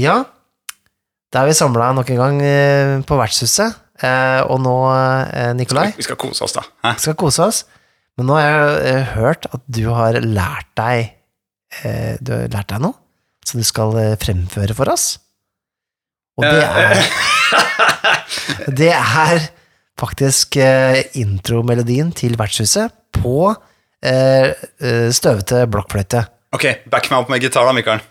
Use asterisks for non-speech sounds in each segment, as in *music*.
Ja, da er vi samla nok en gang eh, på vertshuset, eh, og nå, eh, Nikolai, Vi skal kose oss, da. Hæ? skal kose oss. Men nå har jeg hørt at du har lært deg Du har lært deg noe som du skal fremføre for oss. Og det er *laughs* Det er faktisk intromelodien til vertshuset på støvete blokkfløyte. Ok, back meg opp med gitaren, Mikael.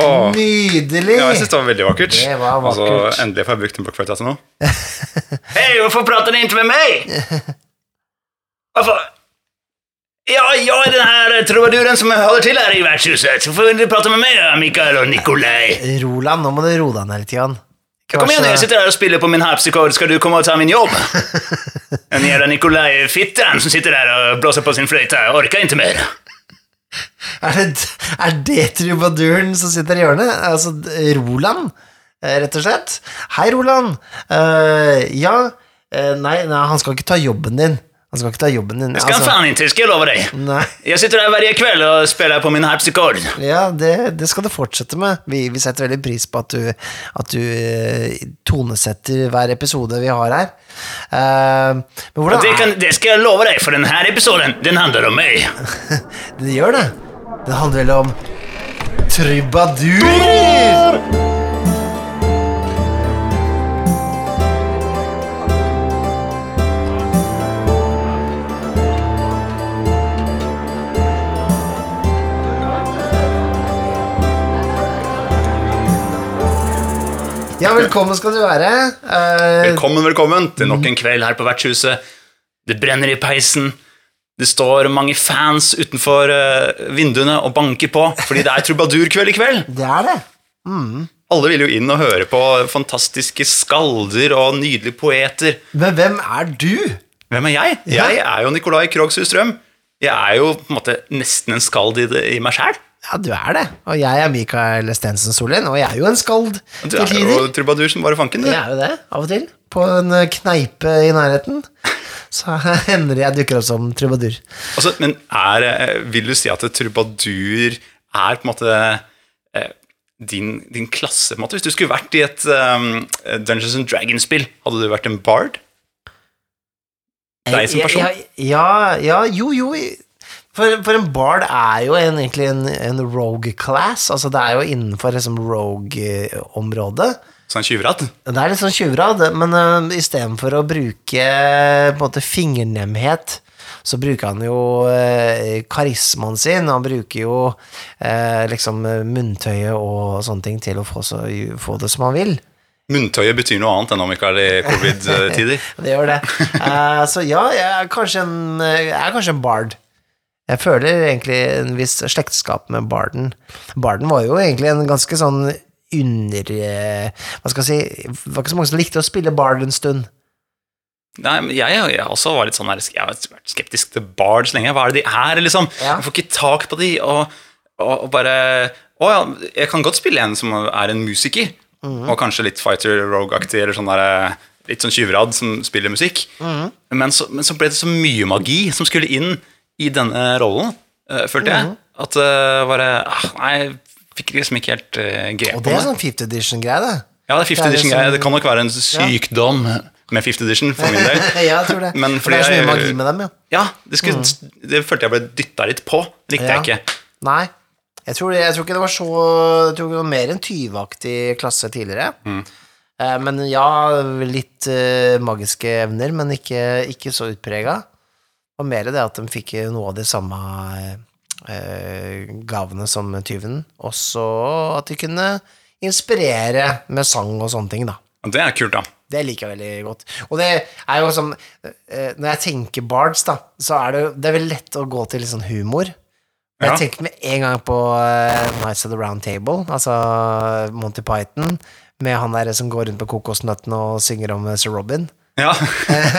Åh, Nydelig! ja, jeg syns det var veldig vakkert. Det var vakkert. Altså, endelig får jeg brukt en blokkfløyte til noe. Hei, hvorfor prater dere ikke med meg? *laughs* Hvorfor Ja, ja, är den her trubaduren som holder til her i vertshuset. Hvorfor vil du prate med meg, Mikael og Nikolai? Roland, nå må du roe deg ned litt. Jan. Kom igjen, jag sitter her og spiller på min harpsichord. Skal du komme og ta min jobb? *laughs* Den jævla Nikolai Fittan som sitter der og blåser på sin fløyte. Jeg orker ikke mer. Er det, er det trubaduren som sitter i hjørnet? Altså Roland, eh, rett og slett. Hei, Roland. Uh, ja uh, nei, nei, han skal ikke ta jobben din. Han skal ikke ta jobben din. Det skal han faen ikke, skal jeg love deg dig. Nei, Jeg sitter her hver kveld og spiller på min harpsichord. ja, det, det skal du fortsette med. Vi, vi setter veldig pris på at du, at du tonesetter hver episode vi har her. Men hvordan det, kan, det skal jeg love deg, for denne episoden, den handler om meg. *laughs* Det gjør det. Det handler vel om trubadurer! Ja, velkommen skal du være. Eh, Velkommen, velkommen til nok en kveld her på vertshuset. Det brenner i peisen. Det står mange fans utenfor eh, vinduene og banker på, fordi det er trubadurkveld i kveld. *laughs* det er det. Alle vil jo inn og høre på fantastiske skalder og nydelige poeter. Men hvem er du? Hvem er jeg? Ja. Jeg er jo Nikolai Krogshus Strøm. Jeg er jo på en måte nesten en skald i, det, i meg sjæl. Ja, du er det. Og jeg er Mikael Stensen Solin, og jeg er jo en skald Du er jo trubadur som bare fanken, du. Jeg er jo det, av og til. På en kneipe i nærheten. Så hender jeg dukker opp som trubadur. Altså, men er, eh, vil du si at trubadur er på en måte eh, din, din klasse? på en måte? Hvis du skulle vært i et um, Dungeons and Dragons-spill, hadde du vært en bard? Deg som person? Ja, ja, ja jo, jo. For, for en bard er jo en, egentlig en, en rogue class. Altså det er jo innenfor liksom rogue-området. Sånn tjuvradd? Det er litt sånn tjuvrad, men uh, istedenfor å bruke på en måte fingernemhet, så bruker han jo uh, karismaen sin. Han bruker jo eh, liksom munntøyet og sånne ting til å få, så, få det som han vil. Munntøyet betyr noe annet enn om ikke er i covid-tider. *laughs* Det gjør det. Uh, så ja, jeg er, kanskje en, jeg er kanskje en bard. Jeg føler egentlig en viss slektskap med barden. Barden var jo egentlig en ganske sånn under... eh, Hva skal jeg si Det var ikke så mange som likte å spille bard en stund. Nei, men jeg, jeg også var litt sånn her, jeg har vært skeptisk til Bard så lenge. Hva er det de er, liksom? Ja. Jeg får ikke tak på de, og, og, og bare Å ja, jeg kan godt spille en som er en musiker, og kanskje litt fighter rogue-aktig, eller sånn der, litt sånn tjuvradd som spiller musikk. Men, så, men så ble det så mye magi som skulle inn i denne rollen, eh, følte jeg. At det bare ah, Nei, fikk liksom ikke helt uh, grep Og det er sånn fifth edition-greie, det. Ja, det er 50 det er edition-greie. liksom- Det kan nok være en sykdom med 50 edition, for min del. *laughs* ja, jeg tror det. Men For det er så mye magi med dem, ja. Ja, det, skulle, det følte jeg ble dytta litt på. Likte Ja. jeg ikke. Nei. Jeg tror, jeg tror ikke det var så Jeg tror det var mer enn tyveaktig klasse tidligere. Eh, men ja, litt eh, magiske evner, men ikke, ikke så utprega. Og mer det at de fikk noe av de samme gavene som tyven. Også at de kunne inspirere med sang og sånne ting, da. Det er kult, da. Det liker jeg veldig godt. Og det er jo sånn eh, Når jeg tenker bards, da, så er det, det er veldig lett å gå til litt sånn humor. Ja. Jeg tenker med en gang på uh, Nights of the Round Table, altså Monty Python, med han der som går rundt på kokosnøttene og synger om eh, Sir Robin. Ja.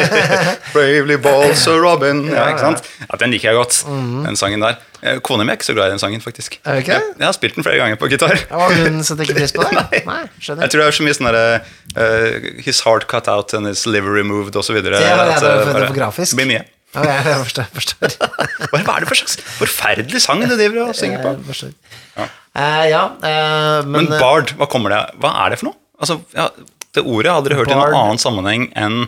*laughs* Bravely balls og Robin. Ja, ikke sant? Ja, Den liker jeg godt, mm. den sangen der. Eh, Kona mi er ikke så glad i den sangen, faktisk. Er det? Jeg, jeg har spilt den flere ganger på gitar. Hun ikke pris på det? Nei. *laughs* Nei skjønner. Jeg tror det er så mye sånn derre uh, His heart cut out and his liver removed osv. Det er det. Det blir mye. Ja, jeg forstår. forstår. *laughs* Hva er det for slags forferdelig sang du driver og synger på? Ja. Eh, ja, uh, men, Men bard, hva kommer det Hva er det for noe? Altså, ja, Det ordet hadde dere hørt hørt i noen annen sammenheng enn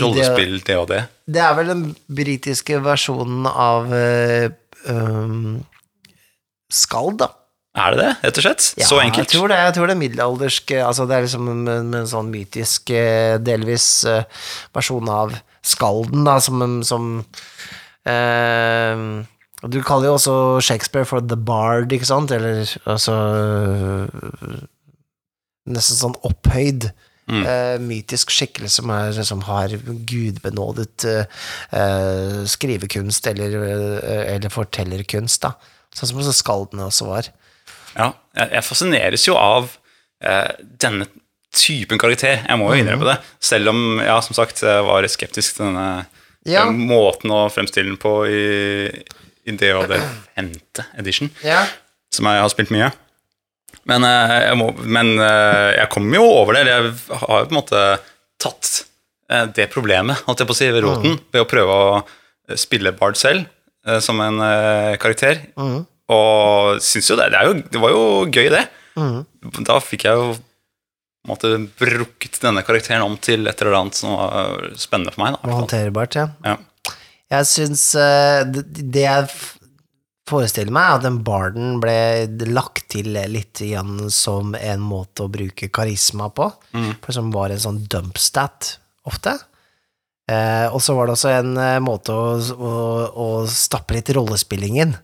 rollespill, og det. det er vel den britiske versjonen av uh, um, Skald, da. Er det det, rett og slett? Ja, så enkelt? Jeg tror det, jeg tror det er middelaldersk eh, Altså det er liksom en, en, sånn mytisk, eh, delvis uh, versjon av skalden, da, som, som uh, Du kaller jo også Shakespeare for the bard, ikke sant? Eller altså Nesten sånn opphøyd. Mm. Uh, mytisk skikkelse som, er, som har gudbenådet eh, skrivekunst eller, eller fortellerkunst, da. Sånn som skaldene også var. Ja, jeg, jeg fascineres jo av denne typen karakter. Jeg må jo innrømme det. Selv om ja, som sagt, jeg var skeptisk til denne Ja. måten å fremstille den på i, i det og det femte edition, Ja. som jeg har spilt mye. Men, eh, jeg, må, men eh, jeg kom jo over det. Jeg har jo på en måte tatt eh, det problemet, holdt jeg på å si, ved roten, ved å prøve å spille Bard selv som en karakter. Og syns jo det. Det, jo, det var jo gøy, det. Da fikk jeg jo måte brukket denne karakteren om til et eller annet som var spennende for meg. Da, håndterbart, ja. ja. Jeg syns det, det jeg f- forestiller meg, at den barden ble lagt til litt igjen som en måte å bruke karisma på, for som var en sånn dumpstat ofte. Eh, og så var det også en eh, måte å, å, å stappe litt rollespillingen.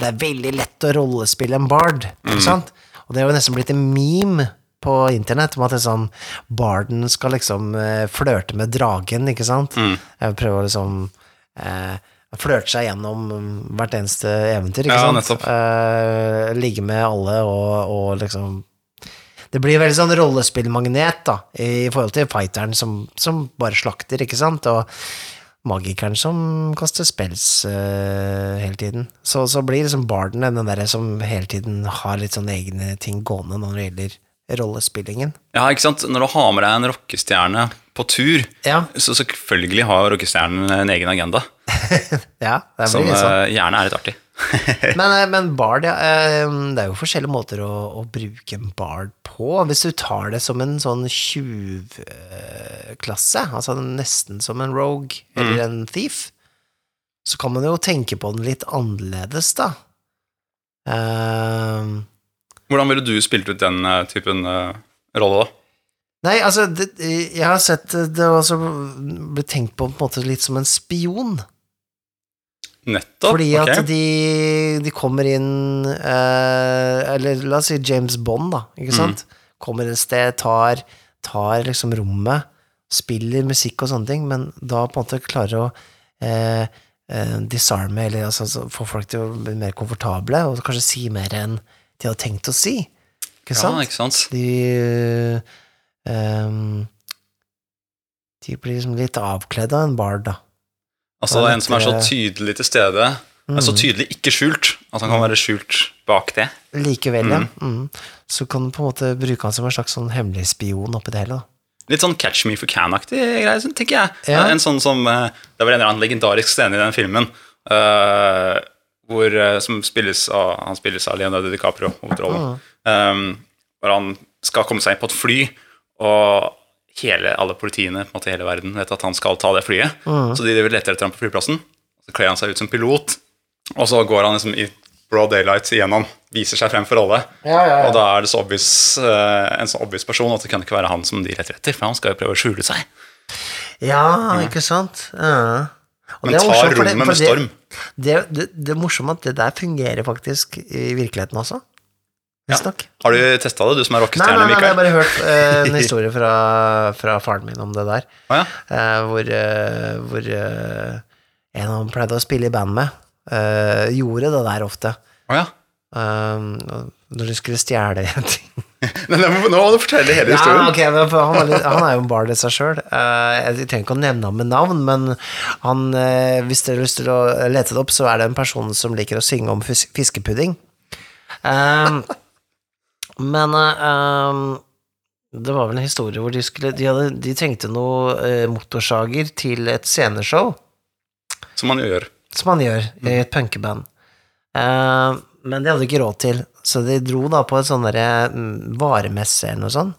Det er veldig lett å rollespille en bard, ikke sant? Og det er jo nesten blitt en meme på internett om at det sånn barden skal liksom eh, flørte med dragen, ikke sant? Jeg prøver å liksom eh, flørte seg gjennom hvert eneste eventyr, ikke Ja, sant? Eh, ligge med alle og, og liksom det blir veldig sånn rollespillmagnet da, i forhold til fighteren som, som bare slakter, ikke sant, og magikeren som kaster spells uh, hele tiden. Så, så blir liksom barden den der som hele tiden har litt sånne egne ting gående når det gjelder rollespillingen. ja, ikke sant. Når du har med deg en rockestjerne på tur, Ja. så selvfølgelig har rockestjernen en egen agenda, *laughs* Ja, det som blir litt sånn. eh, gjerne er litt artig. *laughs* Men, eh, men bard, ja, eh, det er jo forskjellige måter å, å bruke en bard på. Hvis du tar det som en sånn tjuvklasse, altså nesten som en rogue eller en thief, så kan man jo tenke på den litt annerledes, da. Eh, Hvordan ville du spilt ut den typen uh, rolle, da? Nei, altså, det, jeg har sett det også bli tenkt på på en måte litt som en spion. Nettopp. Fordi at at de, de kommer inn eh, Eller la oss si James Bond, da. Ikke sant? Kommer et sted, tar, tar liksom rommet, spiller musikk og sånne ting, men da på en måte klarer å eh, eh, disarme, eller altså, få folk til å bli mer komfortable, og kanskje si mer enn de hadde tenkt å si. Ikke sant? Ja, ikke sant? De ehm, De blir liksom litt avkledd av en bard, da. Altså Ja, en som er så tydelig til stede, men så tydelig ikke skjult, at han kan være skjult bak det. Likevel, ja. Mm. Så kan du på en måte bruke han som en slags sånn hemmelig spion oppi det hele. da. Litt sånn Catch Me for Can-aktig greie, tenker jeg. Ja. En sånn som eh, Det var en eller annen legendarisk scene i den filmen uh, hvor, eh, som spilles av, han spilles av Leonardo DiCaprio, hovedrollen. Um, hvor han skal komme seg inn på et fly, og hele, alle politiene på en måte hele verden vet at han skal ta det flyet. Så de leter etter ham på flyplassen. Så kler han seg ut som pilot, og så går han liksom i broad daylight igjennom, viser seg frem for alle. Og da er det så obvious, eh, en så obvious person at det kan ikke være han som de leter etter, for han skal jo prøve å skjule seg. Ja, ikke sant? Ja. Men det tar morsomt, for det- rommet med storm. Det, det, det er morsomt at det der fungerer faktisk i virkeligheten også. Visstnok. Har du testa det, du som er Nei, nei, nei, jeg har bare hørt eh, *laughs* en historie fra, fra faren min om det der. Å ja. eh, hvor eh, hvor en han pleide å spille i band med, eh, gjorde det der ofte. Å ja. Når de skulle stjele ting. *laughs* Nei, nå må du fortelle hele Ja, historien. ok, men for han, er litt, han er jo en bard i seg sjøl. jeg trenger ikke å nevne ham med navn, men han, hvis dere har lyst til å lete det opp, så er det en person som liker å synge om fis fiskepudding. Um, men uh, det var vel en historie hvor de skulle De, hadde, de trengte noe eh, motorsager til et sceneshow. Som man gjør. som man gjør i et punkeband. Eh, men de hadde ikke råd til, så de dro da på et sånn mm, varemesse eller noe sånt.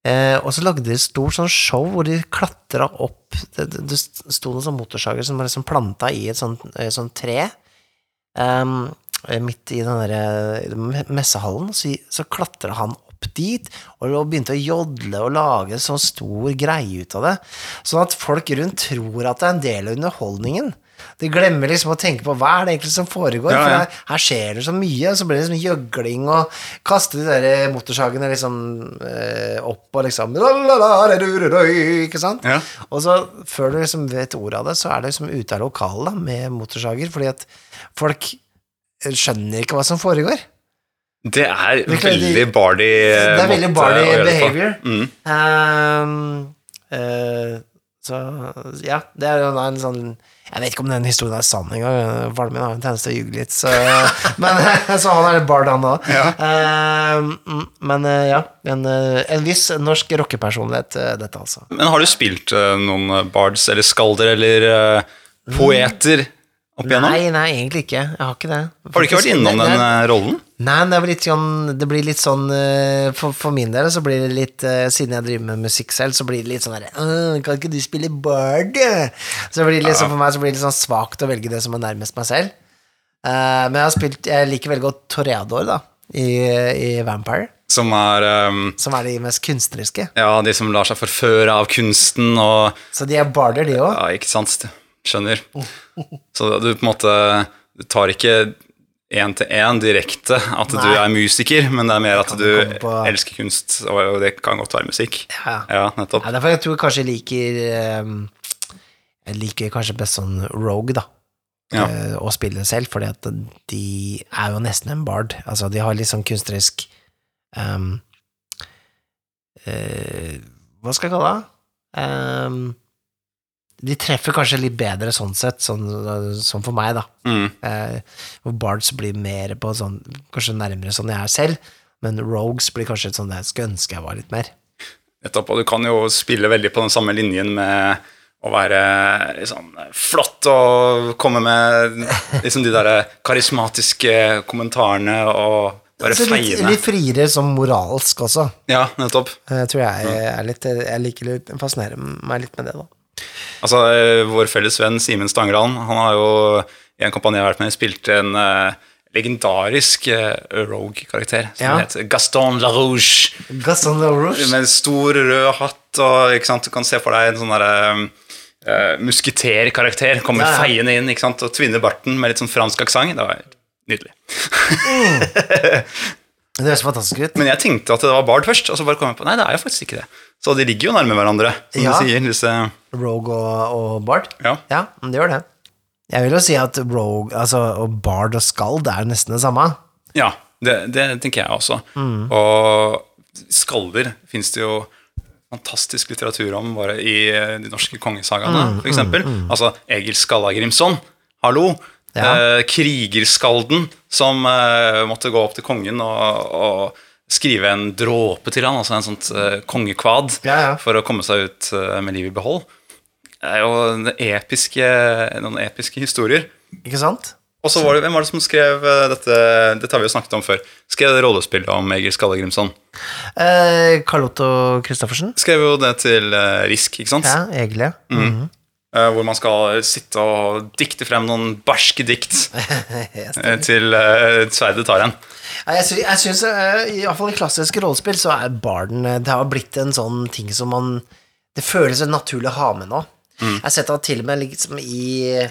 Eh, og så lagde de et stort sånn show hvor de klatra opp Det, det, sto noen sånn motorsager som var liksom planta i et sånt, et sånt tre. ehm, midt i den der messehallen, så, så klatra han opp dit og begynte å jodle og lage en sånn stor greie ut av det. Sånn at folk rundt tror at det er en del av underholdningen. De glemmer liksom å tenke på hva er det egentlig som foregår, Ja, for her, her skjer det så mye, så blir det liksom gjøgling og kaste de der motorsagene liksom eh, opp og liksom Ikke sant? Ja. Og så, før du liksom vet ordet av det, så er det liksom ute av lokalet med motorsager, fordi at folk skjønner ikke hva som foregår. Det er veldig bardy Det er veldig bardy behavior. Mm. Ehm, uh, så ja, det er en sånn Jeg vet ikke om den historien er sann engang. Faren min har en tendens til å ljuge litt, så, *laughs* men, *laughs* så han er litt bard, han òg. men eh, ja, en, eh, en viss norsk rockepersonlighet, dette, altså. Men har du spilt noen bards eller skalder eller poeter opp igjennom? Nei, nei, egentlig ikke. Jeg har ikke det. Har du ikke vært innom den nei. eh, rollen? Nei, det, er litt sånn, det blir litt sånn eh, for, for min del så blir det litt eh, Siden jeg driver med musikk selv, så blir det litt sånn derre Kan ikke du spille bard? Så blir det liksom, for meg så blir det litt sånn svakt å velge det som er nærmest meg selv. Men jeg har spilt Jeg liker veldig godt Toreador, da, i, i Vampire. Som er um, Som er de mest kunstneriske. ja, de som lar seg forføre av kunsten og Så de er barder, de òg. Ja, ikke sant? Skjønner. Så du på en måte Du tar ikke én til én direkte at du er musiker, men det er mer at du på- elsker kunst, og det kan godt være musikk. Ja. Ja, nettopp. Ja, derfor jeg tror jeg kanskje jeg liker eh, Jeg liker kanskje best sånn Rogue, da. Ja. eh, Å spille selv, fordi at de er jo nesten en bard. Altså, de har litt sånn kunstnerisk um, uh, Hva skal jeg kalle det? Ehm, de treffer kanskje litt bedre sånn sett, sånn, sånn for meg, da. Mm. Eh, hvor bards blir mer på sånn Kanskje nærmere sånn jeg er selv, men rogues blir kanskje sånn det jeg skulle ønske jeg var litt mer. Nettopp, og du kan jo spille veldig på den samme linjen med å være liksom flott og komme med liksom de der karismatiske kommentarene og bare Så litt, feiende. litt friere som moralsk også. Ja, nettopp. Jeg tror jeg er litt Jeg liker litt fascinerer meg litt med det, da. Altså, eh, Vår felles venn Simen Stangeland Han har jo i en kompani jeg har vært med spilt en uh, legendarisk uh, Rogue-karakter som Ja. heter Gaston LaRouge. Gaston Rouge. Med stor rød hatt og ikke sant? Du kan se for deg en sånn derre uh, musketerkarakter kommer Ja, ja. feiende inn ikke sant? og tvinner barten med litt sånn fransk aksent. Det var nydelig. *laughs* Det høres fantastisk ut. Men jeg tenkte at det var Bard først, og så bare kom jeg på Nei, det er jo faktisk ikke det. Så de ligger jo nærme hverandre, som Ja. du sier. Disse, Rogue og, og Bard. ja. Ja, det gjør det. Jeg vil jo si at Rogue, altså, og Bard og Skald er nesten det samme. Ja, det, det tenker jeg også. Mm. Og skalder fins det jo fantastisk litteratur om bare i de norske kongesagaene, Mm, for eksempel. Altså Egil Skallagrimson, hallo! Ja. Eh, krigerskalden som eh, måtte gå opp til kongen og, og skrive en dråpe til han, altså en sånt eh, kongekvad, Ja, ja. for å komme seg ut eh, med livet i behold. Det er jo en episke, noen episke historier. Ikke sant? Og så var det, Hvem var det som skrev dette Dette har vi jo snakket om før. Skrev det rollespillet om Egil Skallagrimson. Eh, Carlotto Christoffersen. Skrev jo det til Risk, ikke sant? Ja, egentlig. Mm. Eh, hvor man skal sitte og dikte frem noen barske dikt *laughs* eh, til uh, sverdet tar en. Jeg, sy jeg syns, uh, iallfall i klassiske rollespill, så er barden eh, Det har blitt en sånn ting som man Det føles naturlig å ha med nå. Mm. Jeg har sett det til og med liksom i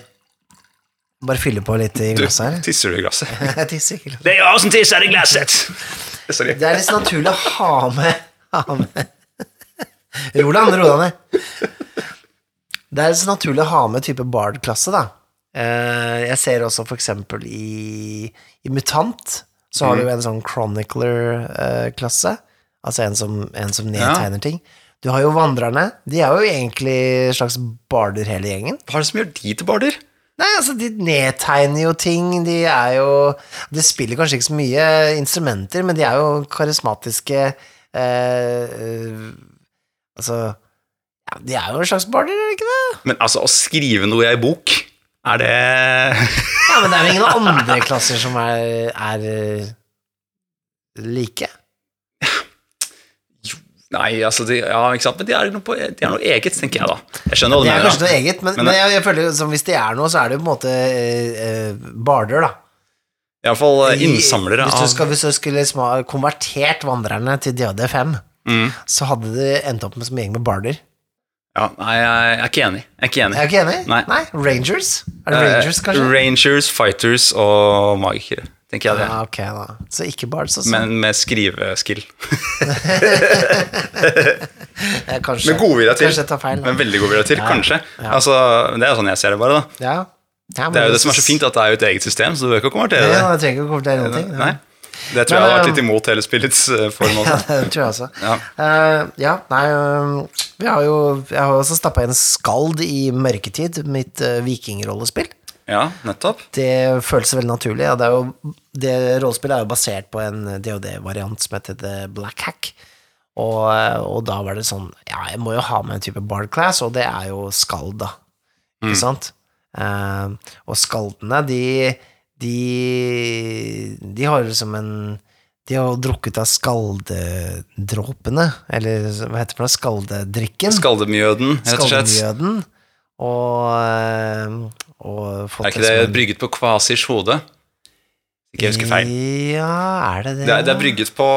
Bare fylle på litt i Du, glasset her. tisser du i glasset? *laughs* Jeg tisser i glasset. Det er jeg som tisser i glasset. *laughs* Sorry. Det er litt naturlig å ha med, ha med. Roland, ro deg ned. Det er så naturlig å ha med type bard-klasse, da. Eh, Jeg ser også for eksempel i, i Mutant, så har du en sånn chronicler-klasse, altså en som, en som nedtegner ting. Du har jo vandrerne, de er jo egentlig slags barder hele gjengen. Hva er det som gjør de til barder? Nei, altså, de nedtegner jo ting, de er jo De spiller kanskje ikke så mye instrumenter, men de er jo karismatiske eh, eh, Altså ja, De er jo en slags barder, er de ikke det? Men altså, å skrive noe i ei bok, er det Ja, men det er jo ingen *laughs* andre klasser som er, er eh, like. Nei, altså de, Ja, ikke sant, men de er, noe på, de er noe eget, tenker jeg da. Jeg skjønner hva Det du er kanskje noe eget, men, Men men jeg, jeg føler som hvis de er noe, så er det på en måte eh, eh, barder, da. Iallfall I- innsamlere hvis du, av skal, hvis du skulle liksom ha konvertert vandrerne til DHD5, Mm. så hadde det endt opp med som gjeng med barder. Ja, Nei, jeg er ikke enig. Jeg er ikke enig. Er ikke enig? Nei. Rangers? Er det Eh, Rangers, kanskje? Rangers, Fighters og magikere, tenker jeg det. Ja, ok, da. Så ikke bards, altså. Men med skriveskill. *laughs* Kanskje, Med godvilje til. Kanskje jeg tar feil. Da. Men veldig godvilje til, Ja, kanskje. ja. Altså, det er jo sånn jeg ser det, bare. da Ja. Ja, Det er jo det som er så fint, at det er jo et eget system, så du behøver ikke å konvertere Ja, det. jeg trenger ikke å konvertere noen ting. Nei. Det tror jeg har vært eh, litt imot hele spillets form. form *laughs* Ja, også. det tror jeg også. Ja. uh, ja, nei øh, Vi har jo Jeg har også stappa inn Skald i Mørketid, mitt uh, vikingrollespill. Ja, nettopp. Det føles veldig naturlig. Ja, det, er jo, det rollespillet er jo basert på en DOD-variant som heter The Black Hack. Og, eh, og da var det sånn Ja, jeg må jo ha med en type bard class, og det er jo skald, da. Ikke sant? Uh, og skaldene, de De De har liksom en De har drukket av skaldedråpene, eller hva heter det? Skaldedrikken. Skaldemjøden, rett og slett. Skaldemjøden. Og, eh, og fått Er ikke som det en- brygget på Kvasirs hode? Ikke jeg husker feil. Ja, er det det? Det det er brygget på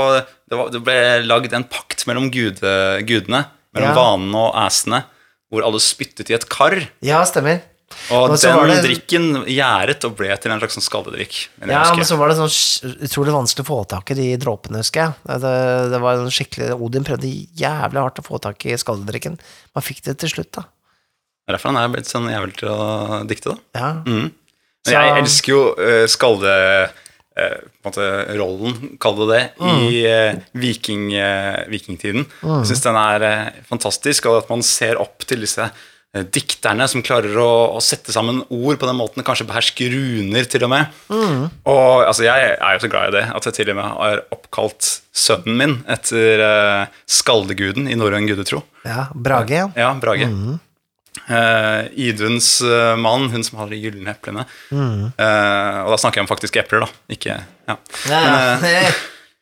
Det, var, det ble lagd en pakt mellom gude, gudene, mellom Ja. vanene og æsene, hvor alle spyttet i et kar. Ja, stemmer. Og den det- drikken gjæret og ble til en slags sånn jeg Ja, men så var det sånn utrolig vanskelig å få tak i de dråpene, husker jeg. Det, det var en skikkelig Odin prøvde jævlig hardt å få tak i skadedrikken. Man fikk det til slutt, da. Det er derfor han er blitt sånn jævlig til å dikte, da. Ja. Mm. Men jeg elsker jo uh, skalde... Uh, på en måte rollen, kall det det, i uh, viking, uh, vikingtiden. Jeg syns den er eh, fantastisk, og at man ser opp til disse eh, dikterne som klarer å, å sette sammen ord på den måten, kanskje beherske runer til og med. Og altså, jeg er jo så glad i det at jeg til og med har oppkalt sønnen min etter uh, skaldeguden i norrøn gudetro. ja. Brage, ja. Ja, Brage. Eh, Iduns uh, mann, hun som har de gylne eplene. Eh, og da snakker jeg om faktiske epler, da. Ikke Ja. ja. *laughs*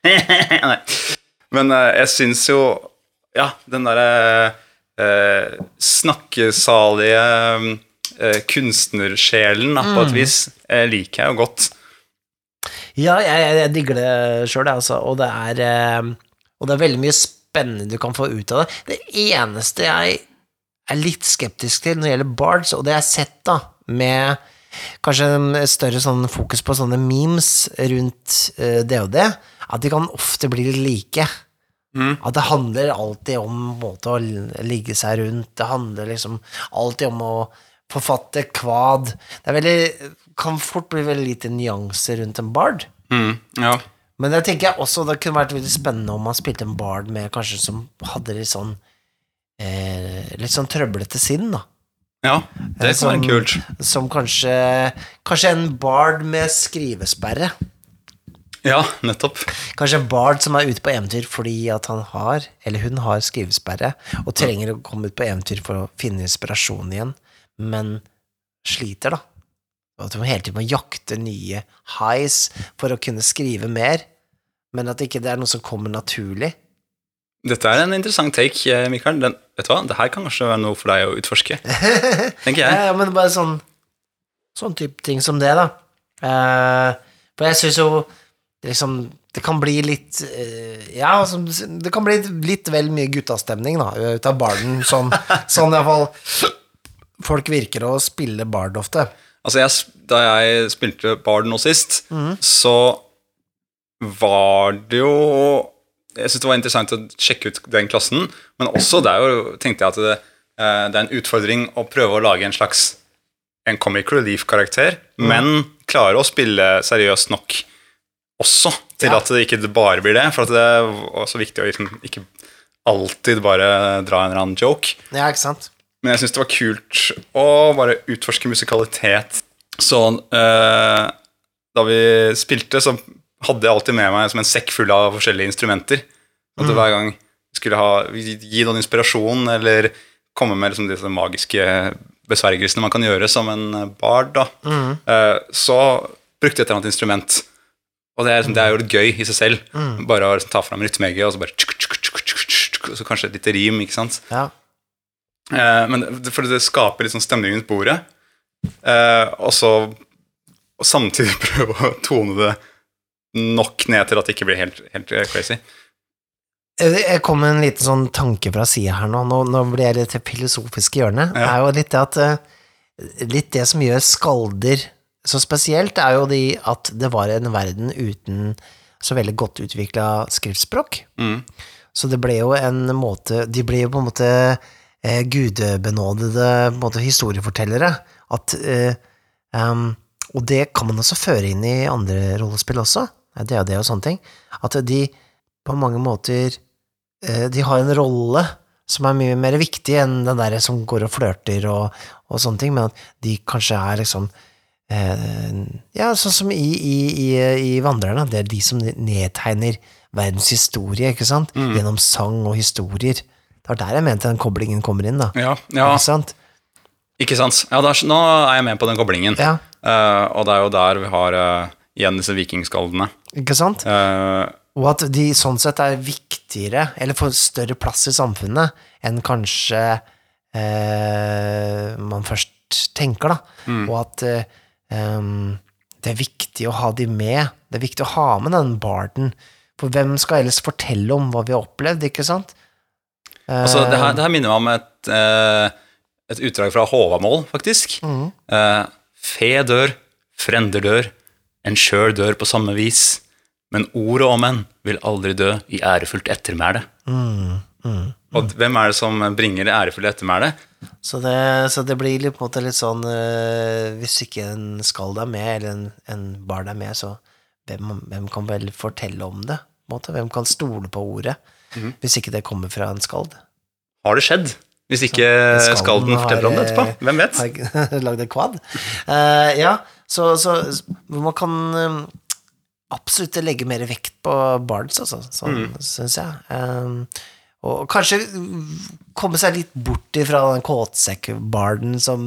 *laughs* Nei. Men eh, jeg syns jo Ja, den derre eh, snakkesalige eh, kunstnersjelen, da, på et vis, eh, liker jeg jo godt. Ja, jeg, jeg, jeg digger det sjøl, altså. Og det er eh, Og det er veldig mye spennende du kan få ut av det. Det eneste jeg er litt skeptisk til når det gjelder bards, og det jeg har sett da, med kanskje en større sånn fokus på sånne memes rundt eh, DOD, at de kan ofte bli litt like. At det handler alltid om måte å ligge seg rundt, det handler liksom alltid om å forfatte kvad. Det er veldig, kan fort bli veldig lite nyanser rundt en bard. Mm, ja. Men det tenker jeg også det kunne vært veldig spennende om man spilte en bard med kanskje som hadde litt sånn eh, Litt sånn trøblete sinn, da. ja, det kan være kult. Som kanskje Kanskje en bard med skrivesperre. Ja, nettopp. Kanskje en bard som er ute på eventyr fordi at han har, eller hun har skrivesperre, og trenger å komme ut på eventyr for å finne inspirasjon igjen, men sliter, da. Og at hun hele tiden må jakte nye highs for å kunne skrive mer, men at ikke det er noe som kommer naturlig. Dette er en interessant take, eh, Mikael. Den, vet du hva? Det her kan kanskje være noe for deg å utforske. *laughs* Tenker jeg. ja, men bare sånn Sånn type ting som det, da. Uh, for jeg syns jo liksom Det kan bli litt eh, Ja, det kan bli litt vel mye guttastemning, da, ut av barden. Sånn, *laughs* sånn iallfall folk virker å spille bard ofte. Altså, jeg, da jeg spilte Bard nå sist, mm. så var det jo Jeg syntes det var interessant å sjekke ut den klassen, men også der jo tenkte jeg at det, eh, det er en utfordring å prøve å lage en slags en comic relief-karakter, mm. men klare å spille seriøst nok også, til Ja. at det ikke bare blir det. For det er også viktig å liksom ikke alltid bare dra en eller annen joke. Ja, ikke sant? Men jeg syns det var kult å bare utforske musikalitet. Så eh, da vi spilte, så hadde jeg alltid med meg som en sekk full av forskjellige instrumenter. At Mm. hver gang skulle ha, gi noen inspirasjon, eller komme med liksom disse magiske besvergelsene man kan gjøre som en bard, da, Mm. eh, så brukte jeg et eller annet instrument. Og det er, liksom, det er jo litt gøy i seg selv. Mm. Bare å liksom, ta fram rytmeegget, og så bare tsk, tsk, tsk, tsk, tsk, og så kanskje et lite rim, ikke sant. Ja. Eh, men det- for det skaper litt sånn stemning rundt bordet. Eh, og så og samtidig *laughs* prøve å tone det nok ned til at det ikke blir helt, helt eh, crazy. Jeg kom med en liten sånn tanke fra sida her nå. nå. Nå blir jeg litt filosofisk filosofiske hjørnet. Det er jo litt det at eh, Litt det som gjør skalder så spesielt, er jo de at det var en verden uten så veldig godt utvikla skriftspråk. Mm. Så det ble jo en måte De ble jo på en måte eh, gudebenådede måte, historiefortellere. At eh, um, Og det kan man også føre inn i andre rollespill også. Det og det og sånne ting. At de på mange måter eh, De har en rolle som er mye mer viktig enn den der som går og flørter og, og sånne ting, men at de kanskje er liksom Ja, sånn som i, i, i, i Vandrerne. Det er de som nedtegner verdens historie, ikke sant? Gjennom sang og historier. Det var der jeg mente den koblingen kommer inn, da. Ja, ja, Ikke sant? ikke sant. Ja, da, nå er jeg med på den koblingen. Ja, Uh, og det er jo der vi har uh, igjen disse vikingskaldene. ikke sant? Uh, Og at de sånn sett er viktigere, eller får større plass i samfunnet, enn kanskje eh, man først tenker, da. Og at em, det er viktig å ha de med. Det er viktig å ha med den barden. For hvem skal ellers fortelle om hva vi har opplevd, ikke sant? Altså, det, her, det her minner meg om et, eh, et utdrag fra Håvamål, faktisk. Mm. Fe dør, frender dør, en sjøl dør på samme vis, men ordet om en vil aldri dø i ærefullt ettermæle. Mm, Og hvem er det som bringer det ærefulle ettermælet? Så det, så det blir på en måte litt sånn eh, Hvis ikke en skald er med, eller en, en bar er med, så hvem, hvem kan vel fortelle om det? Måte? Hvem kan stole på ordet? Mhm. Hvis ikke det kommer fra en skald. Har det skjedd? Hvis ikke Skalden skalden forteller om det etterpå? Hvem vet? Har *laughs* lagd en kvad. Uh, ja, så, så man kan eh, absolutt legge mer vekt på bards, altså. Sånn Mm. syns jeg. Eh, og kanskje komme seg litt bort ifra den kåtsekk-barden som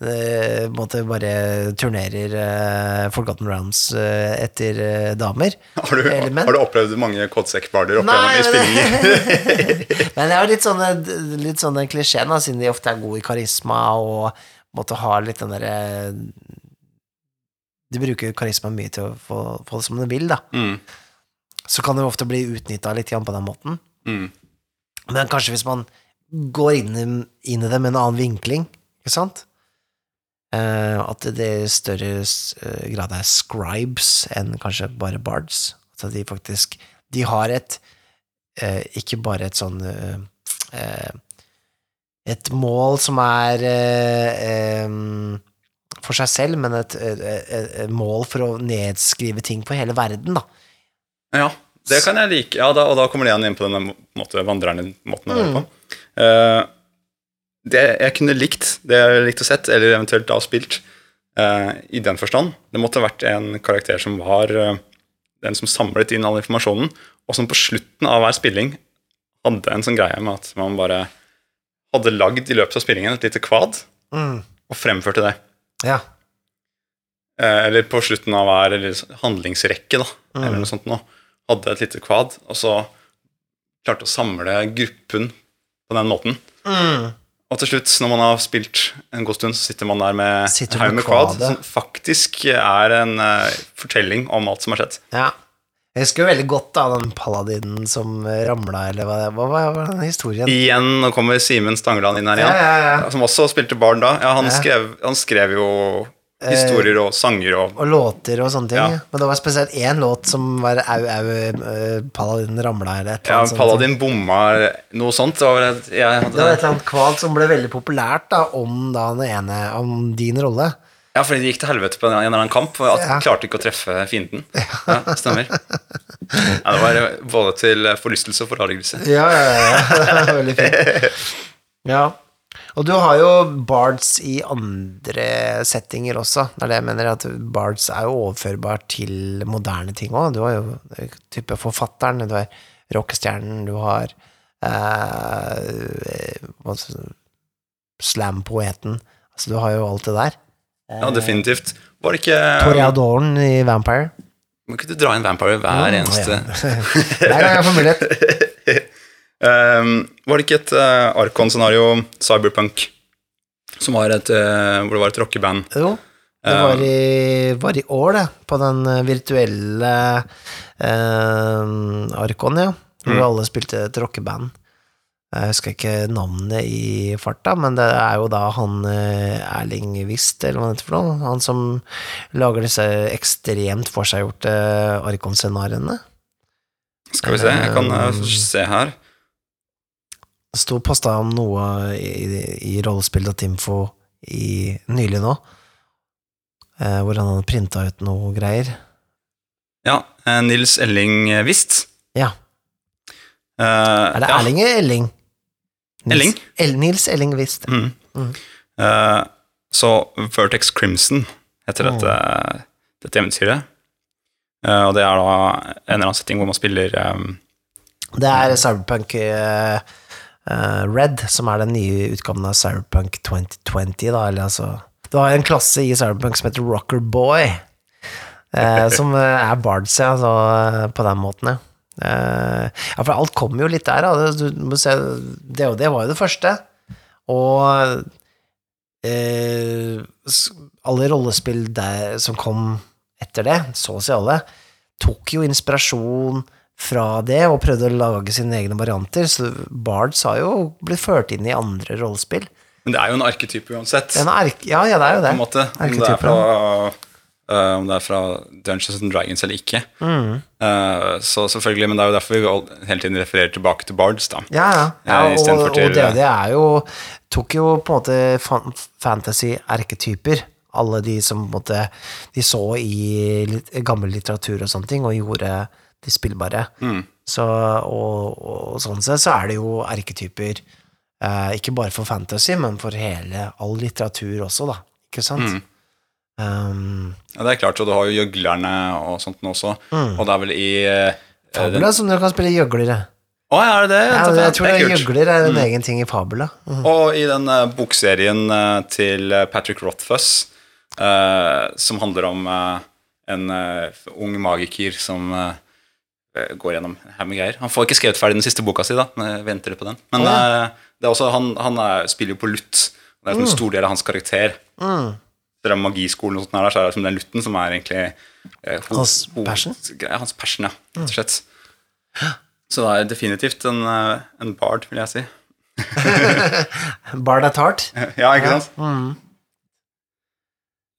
eh, måtte bare turnerer eh, Forgotten Rounds eh, etter eh, damer. Har du, har du opplevd mange kåtsekkbarder opp gjennom i spillinger? *laughs* Men det er jo litt sånn, litt sånn den klisjeen, da, siden de ofte er gode i karisma og måtte ha litt den derre De bruker karisma mye til å få, få det som de vil, da. Mm, Så kan det ofte bli utnytta litt på den måten. mm. Men kanskje hvis man går inn, inn i det med en annen vinkling, ikke sant? Eh, at det i større eh, grad er scribes enn kanskje bare bards. At de faktisk De har et eh, Ikke bare et sånn eh, Et mål som er em, for seg selv, men et, et, et, mål for å nedskrive ting på hele verden, da. Ja, det kan jeg like. Ja, da, og da kommer det igjen inn på denne måte, vandrende måten å være Mm. på. Eh, det jeg kunne likt, det jeg likte å sett, eller eventuelt da spilt, uh, i den forstand, det måtte ha vært en karakter som var uh, den som samlet inn all informasjonen, og som på slutten av hver spilling hadde en sånn greie med at man bare hadde lagd i løpet av spillingen et lite kvad, Mm. og fremførte det. Ja. Eller på slutten av hver handlingsrekke, da, Mm. eller noe sånt noe, hadde et lite kvad, og så klarte å samle gruppen på den måten. Mm. Og til slutt, når man har spilt en god stund, så sitter man der med Sitter haug med kvad, som faktisk er en uh, fortelling om alt som har skjedd. Ja. Jeg husker jo veldig godt da, den paladinen som ramla, eller hva hva var. Hva var den historien? Igjen, nå kommer Simen Stangeland inn her Ja, igjen, ja, ja. som også spilte barn da. Ja, han, Ja. skrev, han skrev jo historier og sanger og Og låter og sånne ting. Ja. Men det var spesielt én låt som var au, au, eh, paladinen ramla, eller et eller Ja, annet sånt. Paladin bomma noe sånt. Det var, et- Det var et eller annet kvalt som ble veldig populært da, om, da ene, om din rolle. Ja, fordi det gikk til helvete på en eller annen kamp, at Ja. klarte ikke å treffe fienden. Ja, stemmer. Ja, det var både til forlystelse og forargelse. Ja, ja, ja. *laughs* Veldig fint. *laughs* Ja. Og du har jo bards i andre settinger også. Det er det jeg mener, at bards er jo overførbar til moderne ting òg. Du har jo eh, type forfatteren, du har rockestjernen, du har eh, slam-poeten. Altså, du har jo alt det der. Ja, definitivt. Var det ikke Toreadoren i Vampire. Ikke du dra inn Vampire hver eneste Hver *laughs* gang jeg får mulighet. *laughs* Ehm, Var det ikke et uh, Arkon-scenario, Cyberpunk, som var et, eh, hvor det var et rockeband? Jo, det var i, var i år, det. På den eh, virtuelle eh, Arkon, ja. Hvor alle spilte et rockeband. Jeg husker ikke navnet i farta, men det er jo da han eh, Erling Wist, eller hva det heter for noe. Han som lager disse ekstremt forseggjorte Arkon-scenarioene. Skal vi se, jeg kan eh, se her. Det sto posta om noe i, i rollespill.info nylig nå, eh, hvor han hadde printa ut noe greier. Ja, eh, Nils Elling Wist. Ja. Uh, Er det ja. Erling eller Elling? Nils, Elling. El, Nils Elling Wist. Mm. Mm. Uh, så Vertex Crimson heter dette, dette eventyret. Uh, og det er da en eller annen setting hvor man spiller um, Det er Cyberpunk eh, eh, Red, som er den nye utgaven av Cyberpunk 2020, da, eller altså Du har en klasse i Cyberpunk som heter Rocker Boy, eh, *laughs* som eh, er Bards, ja, så, eh, på den måten, ja. Eh, ja, for alt kommer jo litt der, da. Du må se, det og det var jo det første. Og eh, alle rollespill der, som kom etter det, så å si alle, tok jo inspirasjon fra det og prøvde å lage sine egne varianter, så Bards har jo blitt ført inn i andre rollespill. Men det er jo en arketype uansett. En ark ja, ja, det er jo på det. en måte. Om det, er fra, uh, om det er fra Dungeons and Dragons eller ikke. Mm. Uh, så selvfølgelig, Men det er jo derfor vi hele tiden refererer tilbake til Bards. da. Ja, ja. ja Eh, og, og til- det, det er jo Tok jo på en måte fantasy-erketyper. Alle de som på måte De så i gammel litteratur og sånne ting, og gjorde de spillbare. Mm. Så, og, og sånn sett så er det jo erketyper, eh, ikke bare for fantasy, men for hele all litteratur også, da. Ikke sant? Mm. Um, Ja, det er klart, og du har jo gjøglerne og sånt nå også. Mm. Og det er vel i eh, Fabula, som du kan spille gjøglere. Å, oh, er det det? Ja, jeg tror det er gjøgler er en egen ting i Fabula. Mm. Og i den eh, bokserien eh, til eh, Patrick Rothfuss, eh, som handler om en ung magiker som går gjennom. Han får ikke skrevet ferdig den siste boka si, da. men venter på den. Men Å, eh, det er også, han, han er, spiller jo på lutt. Det er en stor del av hans karakter. Mm. Det er magiskolen og sånt der, så er det den lutten som er egentlig eh, Hans passion? greia, Hans passion, ja. Rett og slett. Så det er definitivt en, eh, en bard, vil jeg si. *laughs* Bard at heart. *laughs* Ja, ikke sant?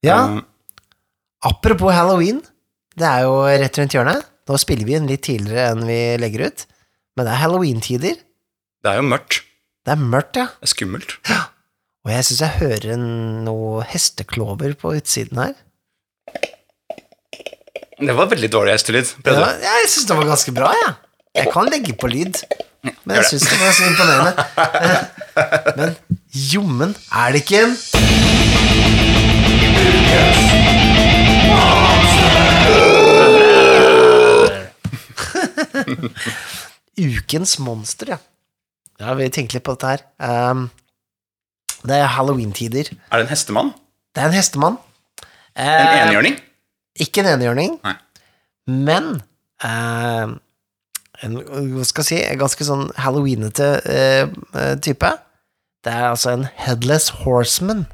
Ja, um, apropos halloween. Det er jo rett rundt hjørnet. Nå spiller vi inn litt tidligere enn vi legger ut. Men det er halloween-tider. Det er jo mørkt. Det er mørkt, ja. Det er skummelt. Og jeg syns jeg hører noe hesteklover på utsiden her. Det var veldig dårlig hestelyd. Ja, jeg syns det var ganske bra, jeg. Jeg kan legge på lyd. Men jeg syns det var så imponerende. *laughs* Men jommen er det ikke en Ukens monster, *laughs* ja. Ja, vi tenkte litt på dette her. Um, det er halloween-tider. Er det en hestemann? Det er en hestemann. En Eh, enhjørning? Ikke en enhjørning, Nei. men eh, en, hva skal jeg si, en ganske sånn halloweenete eh, type. Det er altså en headless horseman.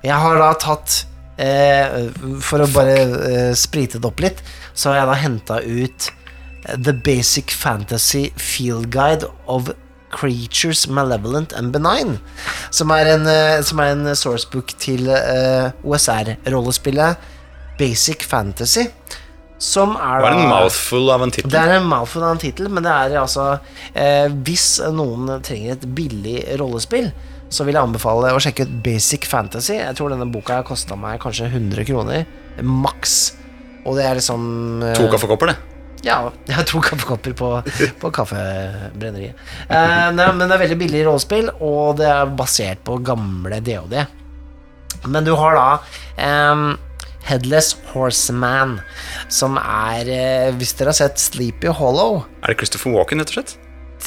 Og jeg har da tatt eh, For å bare eh, sprite det opp litt, så har jeg da henta ut The Basic Fantasy Field Guide of Creatures Malevolent and Benign. Som er en, eh, som er en sourcebook til uh, OSR-rollespillet Basic Fantasy. Som er Det er en mouthful av en det er en mouthful av en tittel, men det er altså eh, Hvis noen trenger et billig rollespill, så vil jeg anbefale å sjekke ut Basic Fantasy. Jeg tror denne boka har kosta meg kanskje 100 kroner, maks. Og det er liksom eh, To kaffekopper, det. Ja, jeg har to kaffekopper på, på kaffebrenneriet. Eh, nei, men det er veldig billig rollespill, og det er basert på gamle DOD. Men du har da eh, Headless Horseman, som er eh, Hvis dere har sett Sleepy Hollow Er det Christopher Walken, rett og slett?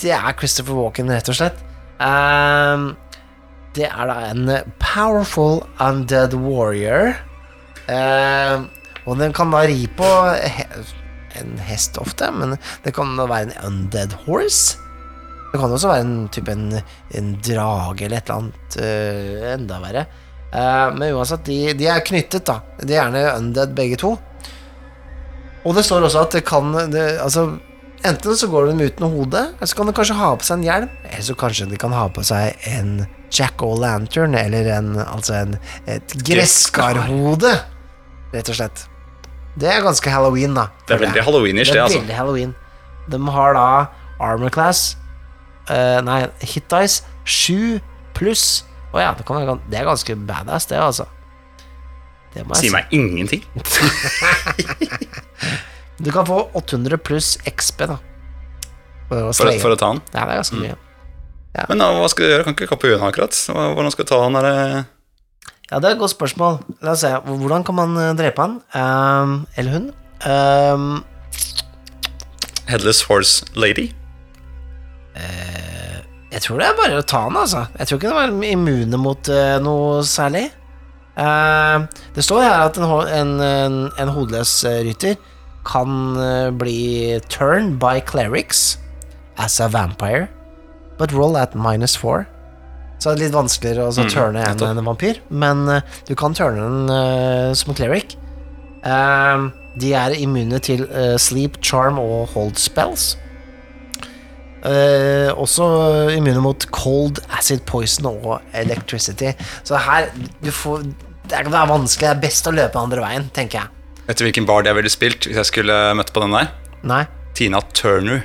det er Christopher Walken, rett og slett. Ehm, det er da en powerful undead warrior. Ehm, og den kan da ri på he en hest ofte, men det kan da være en undead horse. Det kan også være en type en, en drage eller et eller annet uh, enda verre. Uh, men uansett, de, de er knyttet, da. De er gjerne undead begge to. Og det står også at det kan det, Altså Enten så går de uten hode, eller så kan de kanskje ha på seg en hjelm, eller så kanskje de kan ha på seg en jack-o'-lantern, eller en, altså en, et gresskarhode, rett og slett. Det er ganske halloween, da. Det er veldig halloweenish, Det altså. veldig halloween. De har da armor class uh, Nei, hit dice 7 pluss. Å ja, det, kan det er ganske badass, det, altså. Det Si meg ingenting. *laughs* Du kan få 800 pluss XP, da. For For, for å ta han. Ja, det er ganske mye. Men da, hva skal du gjøre? Kan ikke kappe øynene akkurat. Hvordan skal du ta han der Ja, det er et godt spørsmål. La oss se. Hvordan kan man eh, drepe han? Um, eller hun? Um, Headless Horse Lady? jeg tror det er bare å ta han, altså. Jeg tror ikke de er immune mot uh, noe særlig. Uh, det står her at en, en, en, en hodeløs rytter kan bli turned by clerics as a vampire, but roll at minus four. Så det er litt vanskeligere å så turne en, en vampyr, men uh, du kan turne den uh, som en cleric. Ehm, de er immune til eh, sleep, charm og hold spells. Eh, også immune mot cold, acid poison og electricity. Så her du får, det, det er vanskelig. Det er best å løpe andre veien, tenker jeg. Vet du hvilken bard jeg ville spilt hvis jeg skulle møtt på den der? Nei. Tina Turner.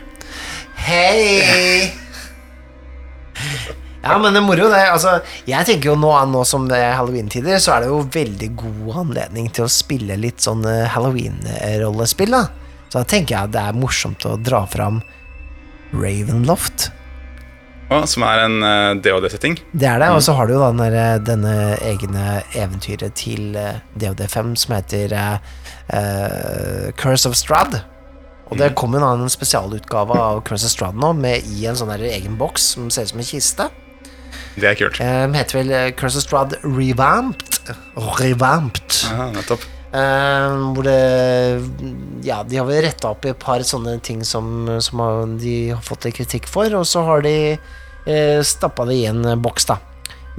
Hei! *laughs* *laughs* Ja, men det er moro, det. Altså, jeg tenker jo nå, nå som det er halloween-tider, så er det jo veldig god anledning til å spille litt sånn eh, halloween-rollespill, da. Så da tenker jeg at det er morsomt å dra fram Ravenloft. Oh, som er en uh, DOD-setting. Det er det, og så har du jo da den denne egne eventyret til uh, DOD5 som heter uh, eh, Curse of Strad. Og det jo annen en spesialutgave av Curse of Strad nå, med i en sånn egen boks som ser ut som en kiste. Det er kult. Um, heter vel eh, Curse Strad Revamped. Revamped. Ja, nettopp. Um, hvor det Ja, de har vel retta opp i et par sånne ting som, som har, de har fått litt kritikk for, og så har de eh, stappa det i en boks, da.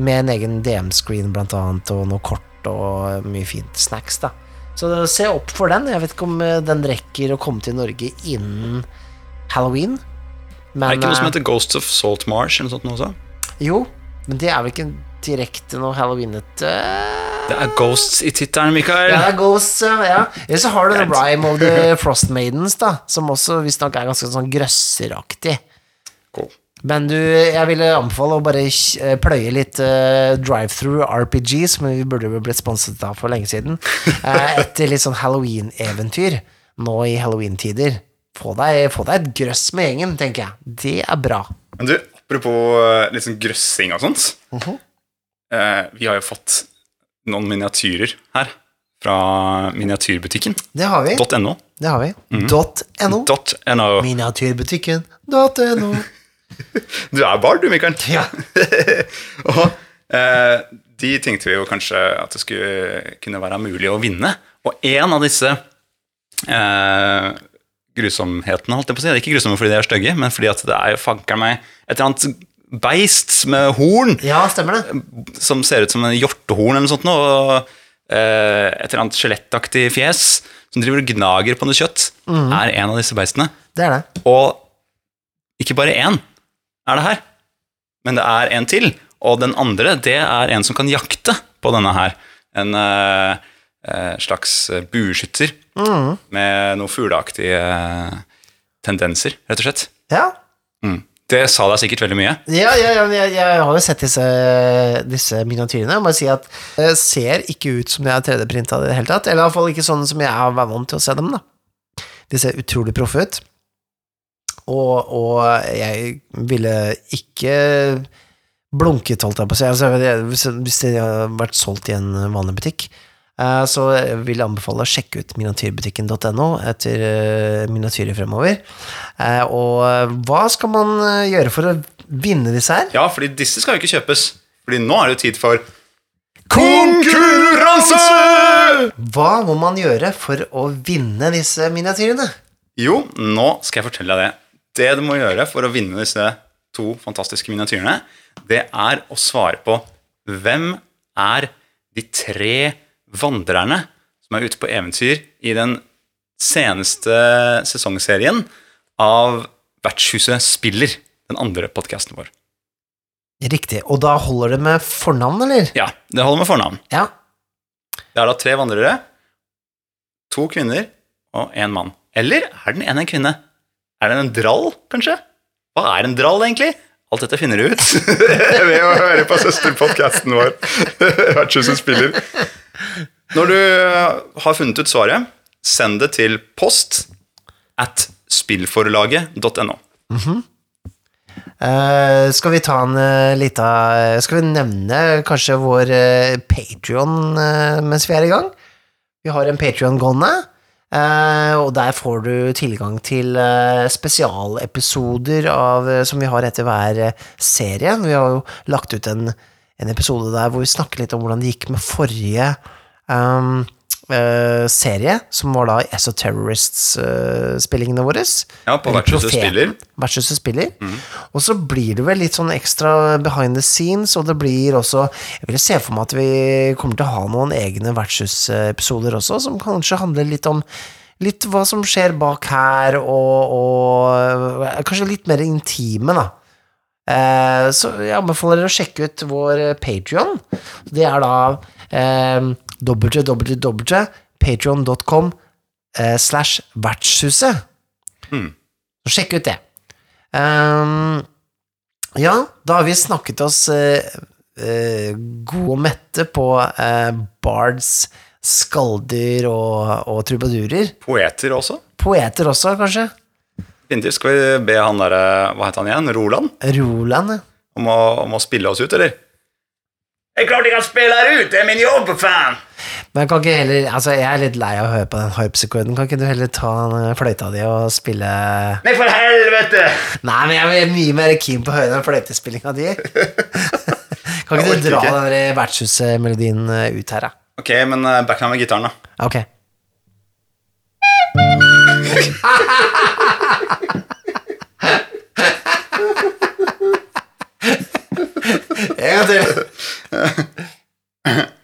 Med en egen DM-screen, blant annet, og noe kort og mye fint snacks, da. Så se opp for den. Jeg vet ikke om den rekker å komme til Norge innen halloween. Men, er det ikke noe som heter Ghosts of Salt Marsh eller noe sånt nå også? Jo, men det er vel ikke direkte noe halloweenete Det er Ghosts i tittelen, Mikael. Ja, det er Ghosts, ja. Eller så har du The Rhyme of the *laughs* Frost Maidens, da, som også visstnok er ganske sånn grøsseraktig. Cool. Men du, jeg ville anbefale å bare eh, pløye litt uh, drive-through RPG, som vi burde jo blitt sponset av for lenge siden, Uh, *laughs* etter litt sånn halloween-eventyr nå i halloween-tider. Få få deg et grøss med gjengen, tenker jeg. Det er bra. Men du, apropos sånn grøssing og sånt. Mhm. eh, vi har jo fått noen miniatyrer her fra miniatyrbutikken. Det har vi. .no. Det har vi. Dot .no. .no. Miniatyrbutikken. .no. Du er barn, du, Mikael. Ja. *laughs* og eh, de tenkte vi jo kanskje at det skulle kunne være mulig å vinne. Og en av disse eh, grusomhetene, holdt jeg på å si, det er ikke grusomme fordi de er stygge, men fordi at det er jo fanker meg et eller annet beist med horn ja, stemmer det. som ser ut som en hjortehorn eller noe sånt, og eh, et eller annet skjelettaktig fjes som driver og gnager på noe kjøtt, er en av disse beistene. Det er det. Og ikke bare én er det her, men det er en til. Og den andre, det er en som kan jakte på denne her. En eh, slags bueskytter med noen fugleaktige eh, tendenser, rett og slett. Ja. Mm. Det sa deg sikkert veldig mye. Ja, ja, ja men jeg, jeg har jo sett disse, disse miniatyrene. Jeg må si at det ser ikke ut som de er 3D-printa i det hele tatt. Eller iallfall ikke sånn som jeg er vant til å se dem, da. De ser utrolig proffe ut. Og, og jeg ville ikke blunket, holdt jeg på å si. Altså, hvis, det hadde vært solgt i en vanlig butikk, eh, så vil jeg anbefale å sjekke ut miniatyrbutikken.no etter eh, miniatyrer fremover. Eh, Og hva skal man gjøre for å vinne disse her? Ja, fordi disse skal jo ikke kjøpes. Fordi nå er det tid for konkurranse! Hva må man gjøre for å vinne disse miniatyrene? Jo, nå skal jeg fortelle deg det. Det du må gjøre for å vinne disse to fantastiske miniatyrene, det er å svare på hvem er de tre vandrerne som er ute på eventyr i den seneste sesongserien av Vertshuset spiller, den andre podkasten vår. Riktig. Og da holder det med fornavn, eller? Ja, det holder med fornavn. Ja. Det er da tre vandrere, to kvinner og én mann. Eller er den ene en kvinne? Er den en drall, kanskje? Hva er en drall, egentlig? Alt dette finner du ut *laughs* ved å høre på søsterpodkasten vår. *laughs* Vertshuset spiller. Når du har funnet ut svaret, send det til post at spillforlaget.no. Eh, skal vi ta en uh, lita Skal vi nevne kanskje vår uh, Patrion mens vi er i gang? Vi har en Patrion gående, eh, og der får du tilgang til eh, spesialepisoder av, eh, som vi har etter hver eh, serie. Vi har jo lagt ut en, en episode der hvor vi snakker litt om hvordan det gikk med forrige um, uh, serie, som var da Esoterrorists-spillingene våre. Ja, på Vertshuset spiller. Vertshuset spiller. Og så blir det vel litt sånn ekstra behind the scenes, og det blir også Jeg vil se for meg at vi kommer til å ha noen egne vertshusepisoder også, som kanskje handler litt om Litt hva som skjer bak her, og, og kanskje litt mer intime, da. Eh, så jeg anbefaler dere å sjekke ut vår Patrion. Det er da eh, www.patrion.com eh, slash vertshuset. Så sjekk ut det. Um, ja, da har vi snakket oss uh, uh, gode og mette på uh, bards, skalder og, og trubadurer. Poeter også. Poeter også, kanskje. Definitivt. Skal vi be han derre Hva heter han igjen? Roland? Roland. ja. Om å, om å spille oss ut, eller? Det er klart jeg kan spille her ut! Det er min jobb, for faen! Men kan ikke heller Altså, jeg er litt lei av å høre på den harpsekorden. Kan ikke du heller ta den eh, fløyta di og spille Nei, for helvete! Nei, men jeg er mye mer keen på å høre den fløytespillinga di. *laughs* kan ikke du dra ikke. den der vertshusmelodien eh, ut her, da? Ok, men back back med gitaren, da. Ok. ja, *laughs*